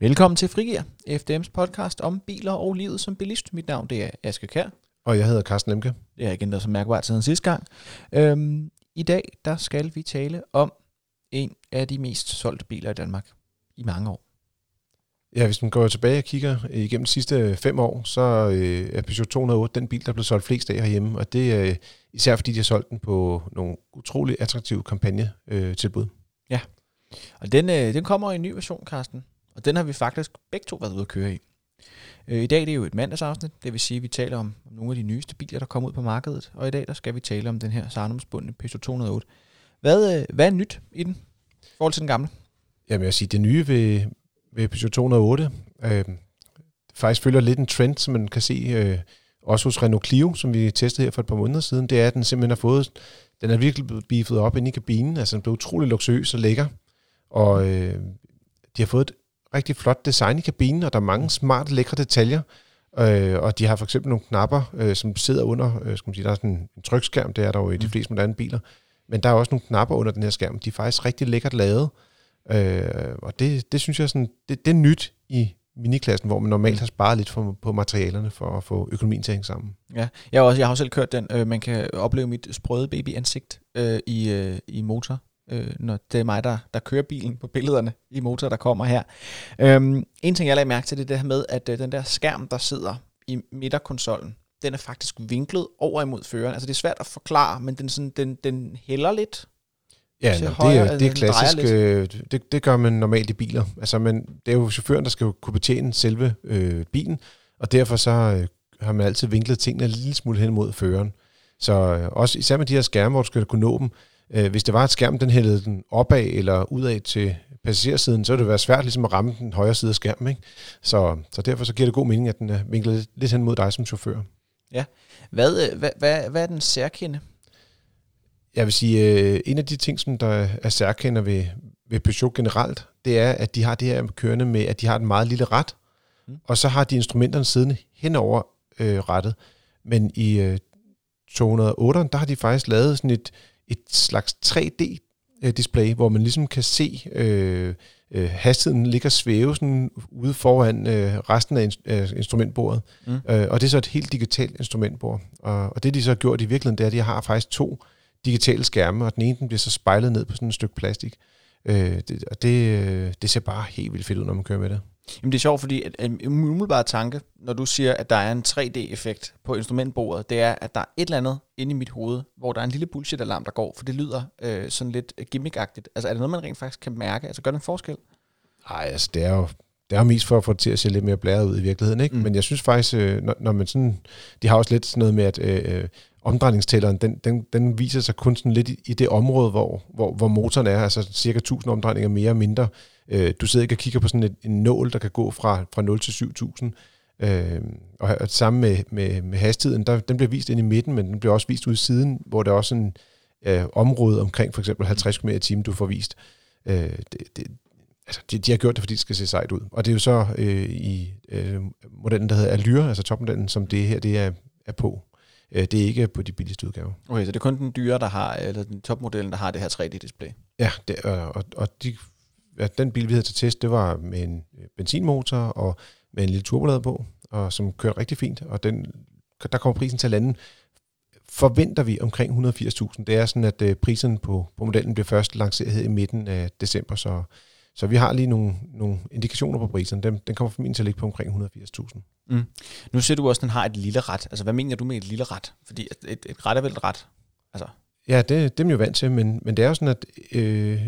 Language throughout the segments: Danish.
Velkommen til Frigir, FDM's podcast om biler og livet som bilist. Mit navn det er Aske Kær. Og jeg hedder Carsten Lemke. Det har ikke ændret sig mærkbart siden sidste gang. Øhm, I dag der skal vi tale om en af de mest solgte biler i Danmark i mange år. Ja, hvis man går tilbage og kigger igennem de sidste fem år, så øh, er Peugeot 208 den bil, der er blevet solgt flest af herhjemme. Og det er øh, især fordi, de har solgt den på nogle utrolig attraktive kampagnetilbud. Øh, ja, og den, øh, den kommer i en ny version, Carsten. Og den har vi faktisk begge to været ude at køre i. Øh, I dag det er jo et mandagsafsnit, det vil sige, at vi taler om, om nogle af de nyeste biler, der kommer ud på markedet. Og i dag der skal vi tale om den her sarnumsbundne Peugeot 208. Hvad, øh, hvad er nyt i den i forhold til den gamle? Jamen jeg siger, det nye ved, ved Peugeot 208 øh, faktisk følger lidt en trend, som man kan se øh, også hos Renault Clio, som vi testede her for et par måneder siden. Det er, at den simpelthen har fået, den er virkelig blevet beefet op inde i kabinen. Altså den blev utrolig luksuriøs og lækker. Og øh, de har fået et rigtig flot design i kabinen, og der er mange smarte, lækre detaljer. Øh, og de har for eksempel nogle knapper, øh, som sidder under, øh, skal man sige, der er sådan en, trykskærm, det er der jo i de mm. fleste moderne biler. Men der er også nogle knapper under den her skærm. De er faktisk rigtig lækkert lavet. Øh, og det, det synes jeg sådan, det, det er nyt i miniklassen, hvor man normalt har sparet lidt for, på materialerne for at få økonomien til at hænge sammen. Ja, jeg har, også, jeg har også selv kørt den. Øh, man kan opleve mit sprøde baby-ansigt øh, i, øh, i motor øh, når det er mig, der, der kører bilen på billederne i motor, der kommer her. Øhm, en ting, jeg lagde mærke til, det er det her med, at øh, den der skærm, der sidder i midterkonsollen, den er faktisk vinklet over imod føreren. Altså det er svært at forklare, men den, sådan, den, den hælder lidt Ja, nå, højre, det, er, det er klassisk. Øh, det, det gør man normalt i biler. Altså, men det er jo chaufføren, der skal kunne betjene selve øh, bilen, og derfor så øh, har man altid vinklet tingene en lille smule hen mod føreren. Så øh, også især med de her skærme, hvor du skal kunne nå dem, Øh, hvis det var et skærm, den hældede den opad eller udad til passagersiden, så ville det være svært ligesom at ramme den højre side af skærmen. Ikke? Så, så derfor så giver det god mening, at den er vinklet lidt hen mod dig som chauffør. Ja. Hvad, øh, hvad, hvad, hvad er den særkende? Jeg vil sige, øh, en af de ting, som der er særkender ved, ved Peugeot generelt, det er, at de har det her kørende med, at de har en meget lille ret, mm. og så har de instrumenterne siddende hen over øh, rettet. Men i øh, 208, der har de faktisk lavet sådan et, et slags 3D-display, hvor man ligesom kan se øh, øh, hastigheden ligger svæve sådan ude foran øh, resten af in- instrumentbordet. Mm. Øh, og det er så et helt digitalt instrumentbord. Og, og det de så har gjort i virkeligheden, det er, at de har faktisk to digitale skærme, og den ene den bliver så spejlet ned på sådan et stykke plastik. Øh, det, og det, øh, det ser bare helt vildt fedt ud, når man kører med det. Jamen det er sjovt, fordi en umiddelbar tanke, når du siger, at der er en 3D-effekt på instrumentbordet, det er, at der er et eller andet inde i mit hoved, hvor der er en lille bullshit-alarm, der går, for det lyder øh, sådan lidt gimmickagtigt. Altså er det noget, man rent faktisk kan mærke? Altså gør det en forskel? Nej, altså det er jo det er mest for at få det til at se lidt mere blæret ud i virkeligheden, ikke? Mm. Men jeg synes faktisk, øh, når, når man sådan, de har også lidt sådan noget med, at øh, øh omdrejningstælleren, den, den, den viser sig kun sådan lidt i, i det område, hvor, hvor, hvor motoren er, altså cirka 1000 omdrejninger mere og mindre. Øh, du sidder ikke og kigger på sådan et, en nål, der kan gå fra, fra 0 til 7000. Øh, og, og sammen med, med, med hastigheden, der, den bliver vist ind i midten, men den bliver også vist ud i siden, hvor der er også en øh, område omkring for eksempel 50 km i timen, du får vist. Øh, det, det, altså, de, de har gjort det, fordi det skal se sejt ud. Og det er jo så øh, i øh, modellen, der hedder Allure, altså topmodellen, som det her det er, er på. Øh, det er ikke på de billigste udgaver. Okay, så det er kun den dyre, der har, eller den topmodellen, der har det her 3D-display? Ja, det, og, og de, ja, den bil, vi havde til test, det var med en øh, benzinmotor og med en lille turbolader på, og som kørte rigtig fint, og den, der kommer prisen til at lande forventer vi omkring 180.000. Det er sådan, at øh, prisen på, på modellen bliver først lanceret i midten af december, så så vi har lige nogle, nogle indikationer på priserne. Den, den kommer formentlig til at ligge på omkring 180.000. Mm. Nu siger du også, at den har et lille ret. Altså, hvad mener du med et lille ret? Fordi et, et ret er vel et ret? Altså. Ja, det, det er man jo vant til, men, men det er jo sådan, at øh,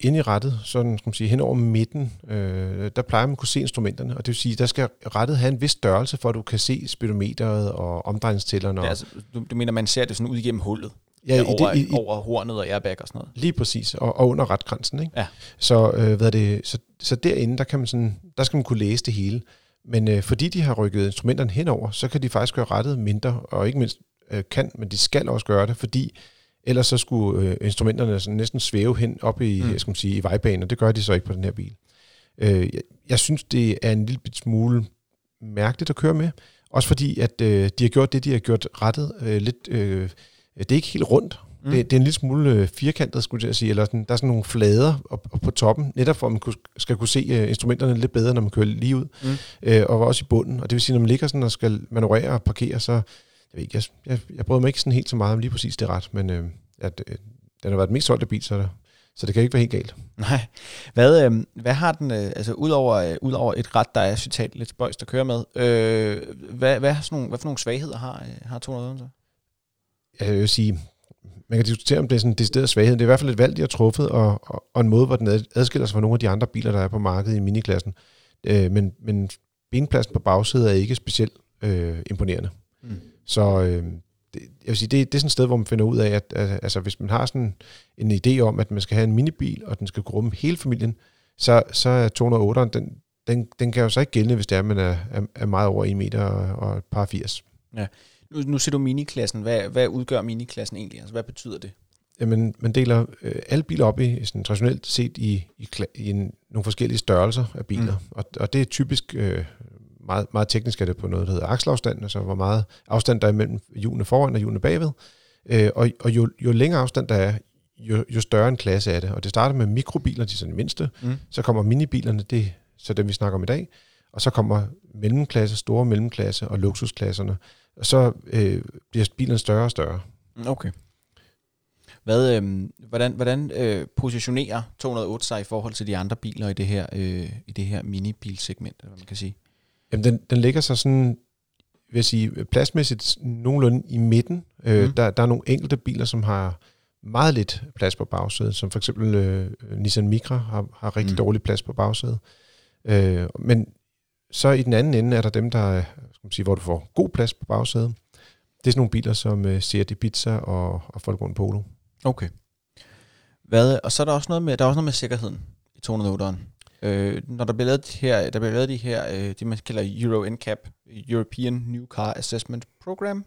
inde i rettet, sådan skal man sige, hen over midten, øh, der plejer man at kunne se instrumenterne, og det vil sige, der skal rettet have en vis størrelse, for at du kan se speedometeret og omdrejningstællerne. Ja, altså, du, du mener, man ser det sådan ud igennem hullet? Ja, over, det, i, over hornet og airbag og sådan noget. Lige præcis, og, og under retgrænsen. Ikke? Ja. Så, øh, hvad er det, så, så derinde, der, kan man sådan, der skal man kunne læse det hele. Men øh, fordi de har rykket instrumenterne henover, så kan de faktisk gøre rettet mindre, og ikke mindst øh, kan, men de skal også gøre det, fordi ellers så skulle øh, instrumenterne sådan næsten svæve hen op i, mm. skal man sige, i vejbanen, og det gør de så ikke på den her bil. Øh, jeg, jeg synes, det er en lille smule mærkeligt at køre med, også fordi, at øh, de har gjort det, de har gjort rettet øh, lidt... Øh, det er ikke helt rundt. Mm. Det, det er en lille smule øh, firkantet, skulle jeg sige, eller sådan, der er sådan nogle flader op, op på toppen, netop for at man kunne, skal kunne se uh, instrumenterne lidt bedre, når man kører lige ud, mm. uh, og også i bunden. Og det vil sige, når man ligger sådan og skal manøvrere og parkere, så jeg, ved ikke, jeg, jeg, jeg bryder mig ikke sådan helt så meget om lige præcis det ret, men uh, at, uh, den har været den mest solgte bil, så, så det kan ikke være helt galt. Nej. Hvad, øh, hvad har den, øh, altså udover, øh, udover et ret, der er citat lidt spøjs, der kører med, øh, hvad, hvad, har sådan nogle, hvad for nogle svagheder har, øh, har 200 så? Jeg vil sige, man kan diskutere, om det er sådan en decideret svaghed. Det er i hvert fald et valg, de har truffet, og, og, og en måde, hvor den adskiller sig fra nogle af de andre biler, der er på markedet i miniklassen. Øh, men, men benpladsen på bagsædet er ikke specielt øh, imponerende. Mm. Så øh, det, jeg vil sige, det, det er sådan et sted, hvor man finder ud af, at, at altså, hvis man har sådan en idé om, at man skal have en minibil, og den skal kunne rumme hele familien, så, så er 208'eren, den, den, den kan jo så ikke gælde, hvis det er, at man er, er, er meget over 1 meter og, og et par 80. Ja. Nu, nu ser du miniklassen. Hvad, hvad udgør miniklassen egentlig? Altså, hvad betyder det? Jamen, man deler øh, alle biler op i, sådan traditionelt set i, i, i en, nogle forskellige størrelser af biler. Mm. Og, og det er typisk øh, meget, meget teknisk er det på noget, der hedder akselafstand, altså hvor meget afstand der er mellem hjulene foran og hjulene bagved. Øh, og og jo, jo længere afstand der er, jo, jo større en klasse er det. Og det starter med mikrobiler, de er sådan de mindste. Mm. Så kommer minibilerne, det er så dem, vi snakker om i dag. Og så kommer mellemklasse, store mellemklasse og luksusklasserne. Og så øh, bliver bilerne større og større. Okay. Hvad, øh, hvordan hvordan øh, positionerer 208 sig i forhold til de andre biler i det her, øh, i det her minibilsegment, eller hvad man kan sige? Jamen, den, den ligger så sådan, vil jeg sige, pladsmæssigt nogenlunde i midten. Øh, mm. der, der er nogle enkelte biler, som har meget lidt plads på bagsædet, som for eksempel øh, Nissan Micra har, har rigtig mm. dårlig plads på bagsædet. Øh, men så i den anden ende er der dem, der skal man sige, hvor du får god plads på bagsædet. Det er sådan nogle biler som øh, Seat Ibiza og, og Volkswagen Polo. Okay. Hvad, og så er der også noget med, der er også noget med sikkerheden i 208'eren. Øh, når der bliver lavet de her, der bliver lavet de her, øh, det man kalder Euro NCAP, European New Car Assessment Program.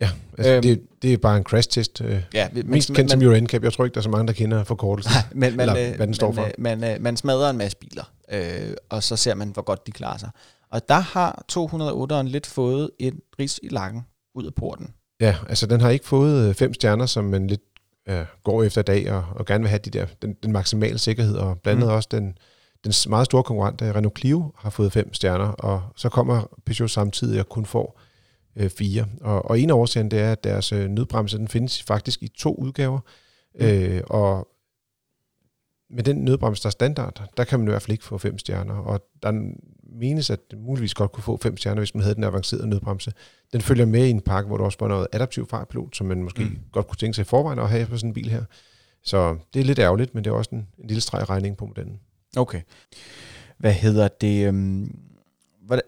Ja, altså øhm, det, det er bare en crash test. Øh, ja, mest kendt som Euro NCAP. Jeg tror ikke, der er så mange, der kender forkortelsen. Nej, men, man, eller, hvad den står for. Man, man, man smadrer en masse biler, øh, og så ser man, hvor godt de klarer sig. Og der har 208'eren lidt fået en ris i lakken ud af porten. Ja, altså den har ikke fået øh, fem stjerner, som man lidt øh, går efter i dag, og, og gerne vil have de der, den, den maksimale sikkerhed, og blandt andet mm. også den, den meget store konkurrent, Renault Clio, har fået fem stjerner, og så kommer Peugeot samtidig og kun får øh, fire. Og, og en af årsagen, det er, at deres øh, nødbremse, den findes faktisk i to udgaver, mm. øh, og med den nødbremse, der er standard, der kan man i hvert fald ikke få fem stjerner, og der menes, at det muligvis godt kunne få fem stjerner, hvis man havde den avancerede nødbremse. Den følger med i en pakke, hvor der også var noget adaptiv fartpilot, som man måske mm. godt kunne tænke sig i forvejen at have på sådan en bil her. Så det er lidt ærgerligt, men det er også en, en lille streg regning på modellen. Okay. Hvad hedder det? Øhm,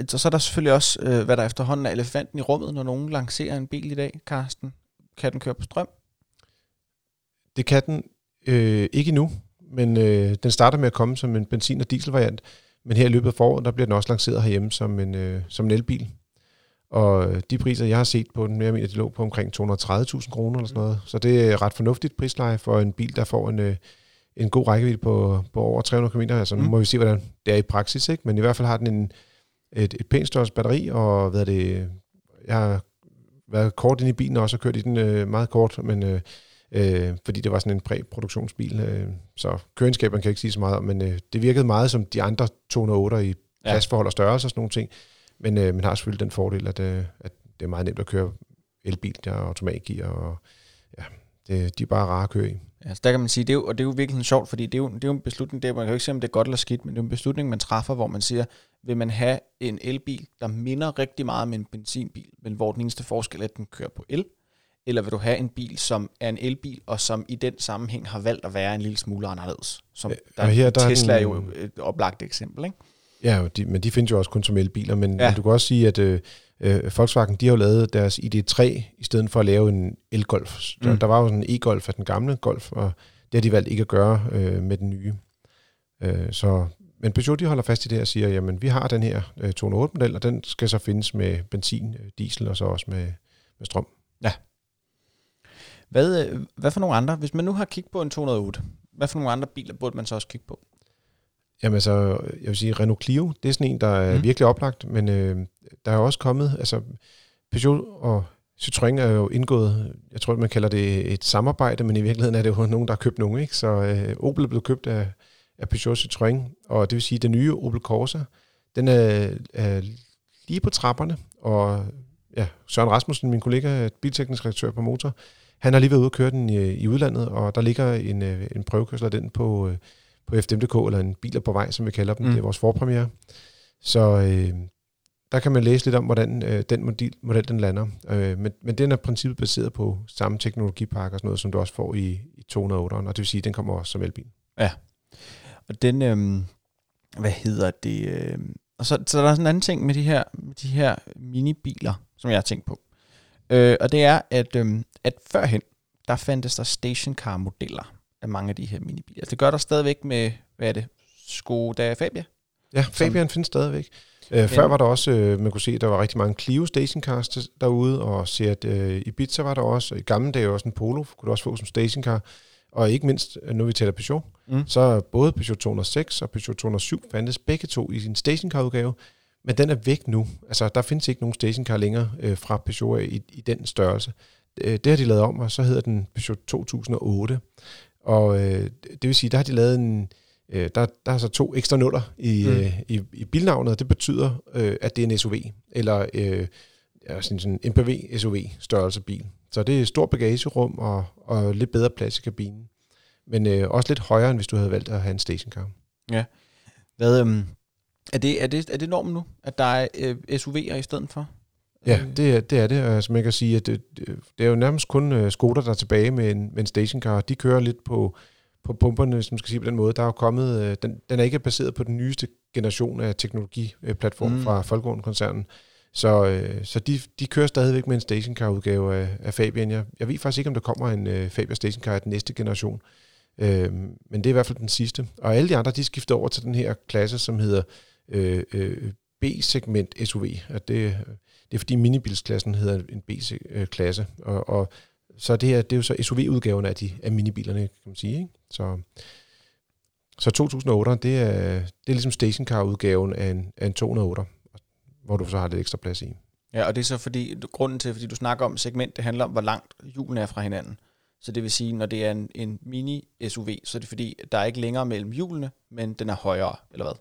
så er der selvfølgelig også, øh, hvad der efterhånden er elefanten i rummet, når nogen lancerer en bil i dag, Karsten. Kan den køre på strøm? Det kan den øh, ikke endnu, men øh, den starter med at komme som en benzin- og dieselvariant. Men her i løbet af foråret, der bliver den også lanceret herhjemme som en, øh, som en elbil. Og øh, de priser, jeg har set på den, jeg mener, de lå på omkring 230.000 kroner eller sådan noget. Så det er ret fornuftigt prisleje for en bil, der får en, øh, en god rækkevidde på, på over 300 km. Altså nu mm. må vi se, hvordan det er i praksis, ikke? men i hvert fald har den en, et, et pænt størrelse batteri, og hvad det, jeg har været kort ind i bilen også, og kørt i den øh, meget kort, men øh, øh, fordi det var sådan en præproduktionsbil, øh, så køreegenskaberne kan jeg ikke sige så meget om, men øh, det virkede meget som de andre 208 i pladsforhold og størrelse og sådan nogle ting, men øh, man har selvfølgelig den fordel, at, øh, at det er meget nemt at køre elbil, der er automatgear, og ja, det, de er bare rare at køre i. Ja, så der kan man sige, det er jo, og det er jo virkelig sjovt, fordi det er jo, det er jo en beslutning, der, man kan jo ikke sige, om det er godt eller skidt, men det er jo en beslutning, man træffer, hvor man siger, vil man have en elbil, der minder rigtig meget om en benzinbil, men hvor den eneste forskel er, at den kører på el, eller vil du have en bil, som er en elbil, og som i den sammenhæng har valgt at være en lille smule anderledes? Som der, ja, her, der Tesla er, den, er jo et oplagt eksempel, ikke? Ja, de, men de findes jo også kun som elbiler, men, ja. men du kan også sige, at øh, øh, Volkswagen, de har jo lavet deres ID3, i stedet for at lave en elgolf. Mm. Der, der var jo sådan en e-golf af den gamle Golf, og det har de valgt ikke at gøre øh, med den nye. Øh, så, men Peugeot, de holder fast i det og siger, jamen vi har den her øh, 208-model, og den skal så findes med benzin, øh, diesel og så også med, med strøm. Ja. Hvad, øh, hvad for nogle andre, hvis man nu har kigget på en 208, hvad for nogle andre biler burde man så også kigge på? Jamen altså, jeg vil sige, Renault Clio, det er sådan en, der er mm. virkelig oplagt, men øh, der er også kommet, altså Peugeot og Citroën er jo indgået, jeg tror, man kalder det et samarbejde, men i virkeligheden er det jo nogen, der har købt nogen. Ikke? Så øh, Opel er blevet købt af, af Peugeot Citroën, og det vil sige, at den nye Opel Corsa, den er, er lige på trapperne, og ja, Søren Rasmussen, min kollega, bilteknisk redaktør på Motor, han har lige været ude og køre den i, i udlandet, og der ligger en, øh, en prøvekørsel af den på, øh, på FDM.dk, eller en biler på vej, som vi kalder dem. Mm. Det er vores forpremiere. Så øh, der kan man læse lidt om, hvordan øh, den model, model den lander. Øh, men, men den er princippet baseret på samme teknologipakke og sådan noget, som du også får i, i 208'eren, og det vil sige, at den kommer også som elbil. Ja. Og den, øh, hvad hedder det, øh, og så, så der er sådan en anden ting med de her, med de her minibiler, som jeg har tænkt på. Øh, og det er, at, øh, at førhen, der fandtes der stationcar-modeller af mange af de her minibiler. Altså, det gør der stadigvæk med, hvad er det, Skoda Fabia? Ja, Fabian findes stadigvæk. Øh, før var der også, øh, man kunne se, at der var rigtig mange Clio stationcars derude, og Seat øh, Ibiza var der også, og i gamle dage også en Polo, kunne du også få som stationcar. Og ikke mindst, øh, nu vi taler Peugeot, mm. så både Peugeot 206 og Peugeot 207 fandtes begge to i sin stationcar-udgave, men den er væk nu. Altså, der findes ikke nogen stationcar længere øh, fra Peugeot i, i den størrelse. Øh, det har de lavet om, og så hedder den Peugeot 2008. Og øh, det vil sige, der har de lavet en, øh, der, der er så to ekstra nuller i, mm. øh, i, i bilnavnet, og det betyder, øh, at det er en SUV, eller øh, sådan, sådan en MPV SUV størrelse bil. Så det er et stort bagagerum og, og lidt bedre plads i kabinen. Men øh, også lidt højere, end hvis du havde valgt at have en stationcar. Ja. Hvad, øhm, er, det, er, det, er det normen nu, at der er øh, SUV'er i stedet for? Ja, det er det. Er det. Altså, man kan sige, at det, det er jo nærmest kun uh, Skoda, der er tilbage med en, med en stationcar. De kører lidt på, på pumperne, man skal sige på den måde. Der er jo kommet, uh, den, den er ikke baseret på den nyeste generation af teknologiplatform mm. fra Folkevogn-koncernen. Så, uh, så de, de kører stadigvæk med en stationcar-udgave af, af Fabian. Jeg, jeg ved faktisk ikke, om der kommer en uh, Fabia stationcar af den næste generation. Uh, men det er i hvert fald den sidste. Og alle de andre, de skifter over til den her klasse, som hedder uh, uh, B-segment SUV. At det, det er fordi minibilsklassen hedder en B-klasse, og, og så det her, det er jo så SUV-udgaven af, de, af minibilerne, kan man sige. Ikke? Så, så 2008, det er, det er ligesom stationcar-udgaven af en, af en 208, hvor du så har lidt ekstra plads i. Ja, og det er så fordi, grunden til, fordi du snakker om segment, det handler om, hvor langt hjulene er fra hinanden. Så det vil sige, når det er en, en mini-SUV, så er det fordi, der er ikke længere mellem hjulene, men den er højere, eller hvad?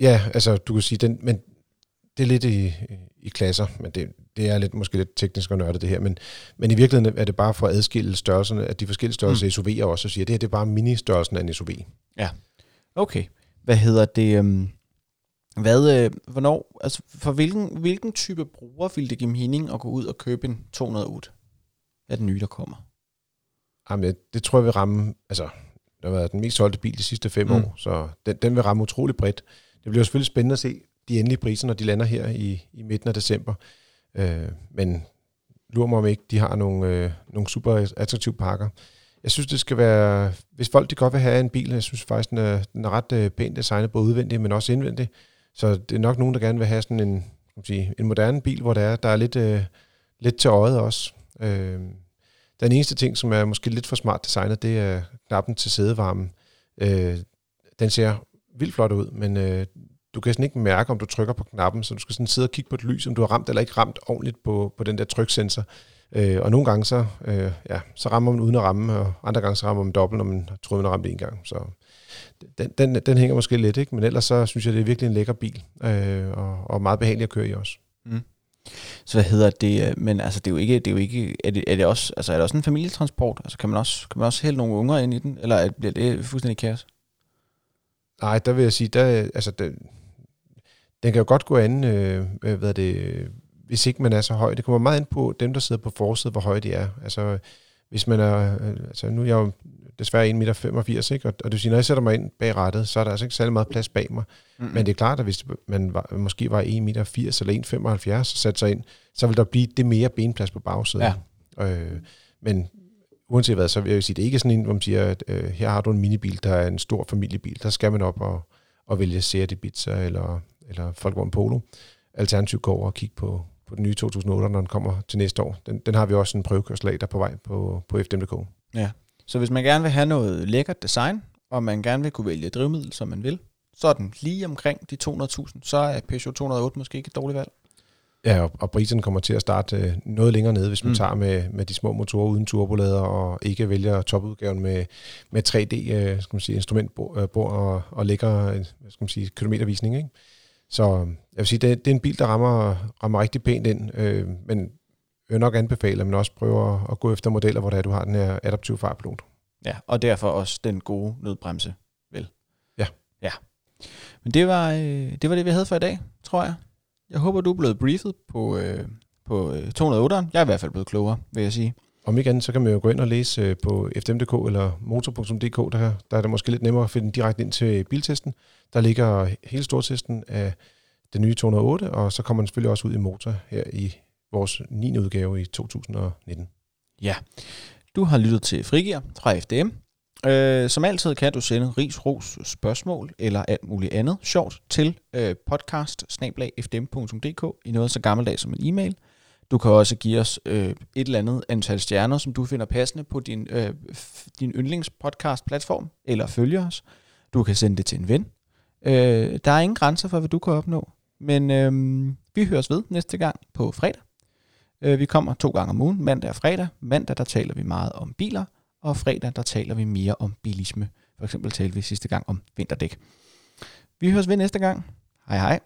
Ja, altså du kan sige, den, men det er lidt i, i klasser, men det, det er lidt, måske lidt teknisk og nørdet det her, men, men i virkeligheden er det bare for at adskille størrelserne, at de forskellige størrelser mm. SUV'er også siger, at det her det er bare mini-størrelsen af en SUV. Ja, okay. Hvad hedder det? Um, hvad, øh, hvornår, altså for hvilken, hvilken type bruger vil det give mening at gå ud og købe en 208 af den nye, der kommer? Jamen, det tror jeg vil ramme, altså, det har været den mest solgte bil de sidste fem mm. år, så den, den vil ramme utrolig bredt. Det bliver selvfølgelig spændende at se, de endelige priser, når de lander her i, i midten af december. Øh, men lurer mig om ikke, de har nogle, øh, nogle super attraktive pakker. Jeg synes, det skal være, hvis folk de godt vil have en bil, jeg synes faktisk, den er, den er ret øh, pænt designet, både udvendigt, men også indvendigt. Så det er nok nogen, der gerne vil have sådan en, sige, en moderne bil, hvor der er, der er lidt, øh, lidt til øjet også. Øh, den eneste ting, som er måske lidt for smart designet, det er knappen til sædevarmen. Øh, den ser vildt flot ud, men øh, du kan sådan ikke mærke, om du trykker på knappen, så du skal sådan sidde og kigge på et lys, om du har ramt eller ikke ramt ordentligt på, på den der tryksensor. Øh, og nogle gange så, øh, ja, så rammer man uden at ramme, og andre gange så rammer man dobbelt, når man tror, man har ramt en gang. Så den, den, den hænger måske lidt, ikke? men ellers så synes jeg, det er virkelig en lækker bil, øh, og, og meget behagelig at køre i også. Mm. Så hvad hedder det, øh, men altså det er jo ikke, det er jo ikke, er det, er det også, altså er det også en familietransport? Altså kan man også, kan man også hælde nogle unger ind i den, eller bliver det fuldstændig kaos? Nej, der vil jeg sige, der, altså, der, den kan jo godt gå an, øh, øh, hvad det, hvis ikke man er så høj. Det kommer meget ind på dem, der sidder på forsiden, hvor høje de er. Altså, hvis man er, øh, altså nu er jeg jo desværre 1,85 meter, ikke? Og, og det vil sige, når jeg sætter mig ind bag rattet, så er der altså ikke særlig meget plads bag mig. Mm-hmm. Men det er klart, at hvis man var, måske var 1,80 meter eller 1,75 og satte sig ind, så vil der blive det mere benplads på bagsiden. Ja. Øh, men uanset hvad, så vil jeg sige, det er ikke sådan en, hvor man siger, at øh, her har du en minibil, der er en stor familiebil. Der skal man op og, og vælge Seat Ibiza eller eller Folkevogn Polo. Alternativt gå over og kigge på, på den nye 2008, når den kommer til næste år. Den, den har vi også en prøvekørsel af, der på vej på, på FDM.dk. Ja, så hvis man gerne vil have noget lækkert design, og man gerne vil kunne vælge drivmiddel, som man vil, så er den lige omkring de 200.000, så er Peugeot 208 måske ikke et dårligt valg. Ja, og, og priserne kommer til at starte øh, noget længere nede, hvis man mm. tager med, med de små motorer uden turbolader, og ikke vælger topudgaven med, med 3D øh, skal man sige, instrumentbord øh, og, og lægger øh, skal man sige, kilometervisning. Ikke? Så jeg vil sige, det, det er en bil, der rammer, rammer rigtig pænt ind, øh, men jeg nok anbefale, at man også prøver at gå efter modeller, hvor der du har den her adaptive fartpilot. Ja, og derfor også den gode nødbremse, vel? Ja. Ja. Men det var, øh, det var det, vi havde for i dag, tror jeg. Jeg håber, du er blevet briefet på, øh, på 208'eren. Øh, jeg er i hvert fald blevet klogere, vil jeg sige. Om ikke andet, så kan man jo gå ind og læse øh, på fdm.dk eller motor.dk. Der, der er det måske lidt nemmere at finde direkte ind til biltesten. Der ligger hele stortesten af den nye 208, og så kommer den selvfølgelig også ud i motor her i vores 9. udgave i 2019. Ja, du har lyttet til Frigir fra FDM. Øh, som altid kan du sende ris, ros, spørgsmål eller alt muligt andet sjovt til øh, podcast i noget så gammeldags som en e-mail. Du kan også give os øh, et eller andet antal stjerner, som du finder passende på din, øh, din yndlingspodcast-platform, eller følge os. Du kan sende det til en ven. Øh, der er ingen grænser for, hvad du kan opnå. Men øh, vi høres ved næste gang på fredag. Øh, vi kommer to gange om ugen, mandag og fredag. Mandag, der taler vi meget om biler, og fredag, der taler vi mere om bilisme. For eksempel talte vi sidste gang om vinterdæk. Vi høres ved næste gang. Hej hej.